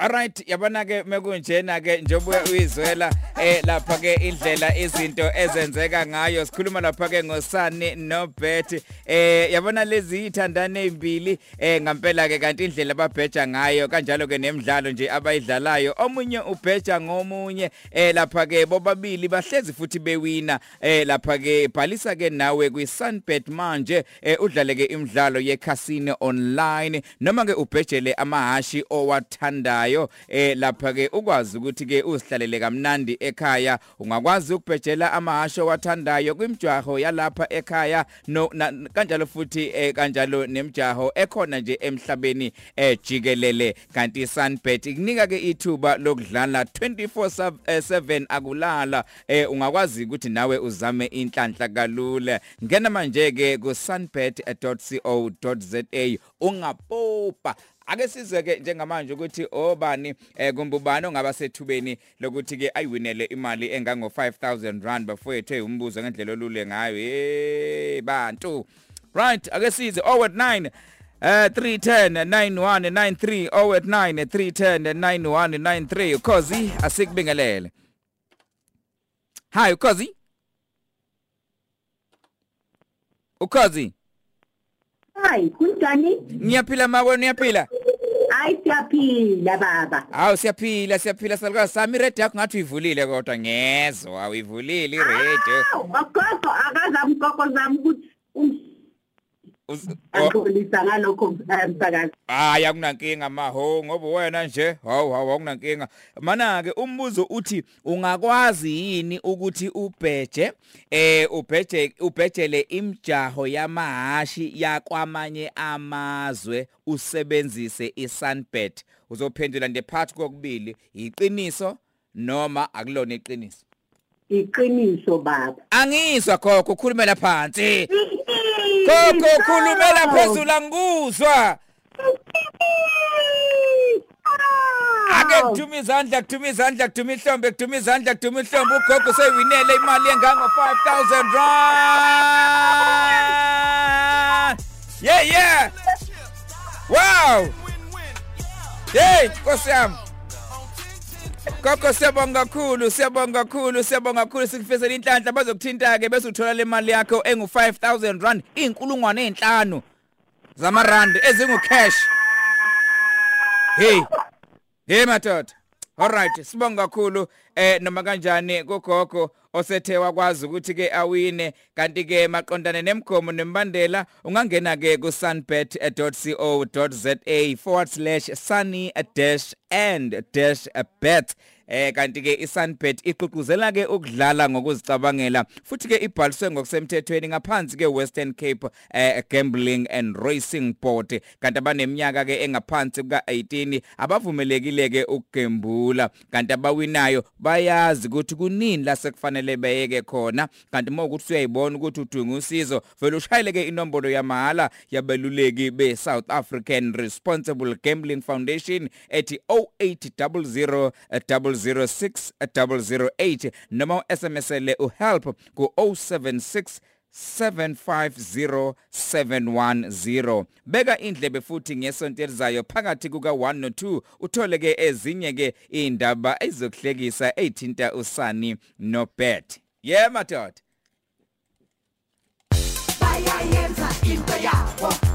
Alright yabona ke mekunjena ke njengoba uyizwela eh lapha ke indlela izinto ezenzeka ngayo. Sikhuluma lapha ke ngosani no Bet eh yabona lezi ithandane ezimbili eh ngempela ke kanti indlela ababheja ngayo kanjalo ke nemidlalo nje abayidlalayo. Omunye ubheja ngomunye eh lapha ke bobabili bahlezi futhi bewina. Eh lapha ke bhalisa ke nawe kwi Sunbet manje eh udlale ke imidlalo ye casino online. Noma ke ubhejele amahashi owathandayo. Ngayo eh lapha ke ukwazi ukuthi ke uzihlalele kamnandi ekhaya. Ungakwazi ukubhejela amahasho wathandayo kwimjaho yalapha ekhaya no kanjalo futhi eh kanjalo nemjaho ekhona nje emhlabeni ejikelele kanti Sunbet ikunika ke ithuba lokudlala 24/7 akulala. Eh ungakwazi ukuthi nawe uzame inhlanhla kalula. Ngena manje ke ku sunbet.co.za ungapopa. Ake sizwe ke njengamanje ukuthi obani eh kumbubani ongaba sethubeni lokuthi ke ayiwinele imali engango 5000 rand bafowethu umbuzo ngendlela olule ngayo. Hey bantu. Right ake size 089 Uh 310 9193 089 310 9193 ukhozi asikubingelele. Hi ukhozi. Ukhozi. Hayi kunjani? Ngiyaphila mawe niyaphila Hayi siyaphila baba. Hawu siyaphila siyaphila salukazi sami red yakho ngathi uyivulile kodwa. Ngezwe awuyivulile ired Gogo akazamgogo zami ukuthi Angolisa ngalokho msakazi. Hayi akunankinga maho ngoba wena nje hawu hawu akunankinga. Mana ke umbuzo uthi ungakwazi yini ukuthi ubheje eh ubheje ubhejele imjaho yamahashi yakwamanye amazwe usebenzise iSunbet. Uzophendula nje phakathi kokubili iqiniso noma akulona iqiniso. Iqiniso baba. Angizwa gogo ukhulumela phansi. Gogo khulumela phezulu angikuzwa. Ake kuthuma izandla kuthuma izandla kuthuma ihlombe kuthuma izandla kuthuma ihlombe ugogo seyiwinele imali engango 5000 rand. Yeah yeah. Wow. Hey, Nkosiyami. Gogo siyabonga kakhulu siyabonga kakhulu siyabonga kakhulu. Sikufisela inhlanhla bazokuthinta ke bese uthola le mali yakho engu 5000 rand inkulungwane ezinhlanu zamarand ezingu cash Hey Hey madoda. Alright sibonga kakhulu eh noma kanjani kugogo osethe wakwazi ukuthi ke awine. Kanti ke maqondane nemgomo nembandela ungangena ke ku sunbet.co.za/sunny-and-bet eh kanti ke iSunbet iqhuquzela ke ukudlala ngokuzicabangela futhi ke ibhaliswe ngokusemthethweni ngaphansi ke Western Cape eh, Gambling and Racing Board. Kanti abaneminyaka ke engaphansi kuka 18 abavumelekile ke ukugembula. Kanti abawinayo bayazi ukuthi kunini la sekufanele beyeke khona. Kanti uma ukuthi uyayibona ukuthi udinga usizo vele ushayele ke inombolo yamahala yabeluleki be South African Responsible Gambling Foundation ethi 0800 006 noma uSMSele uhelp ku 076 750710 beka indlebe futhi ngesonto elizayo phakathi kuka 1 no 2 uthole ke ezinye ke indaba ezizokuhlekisa ezithinta usani no bet yeah madoda? Bayayenza into yabo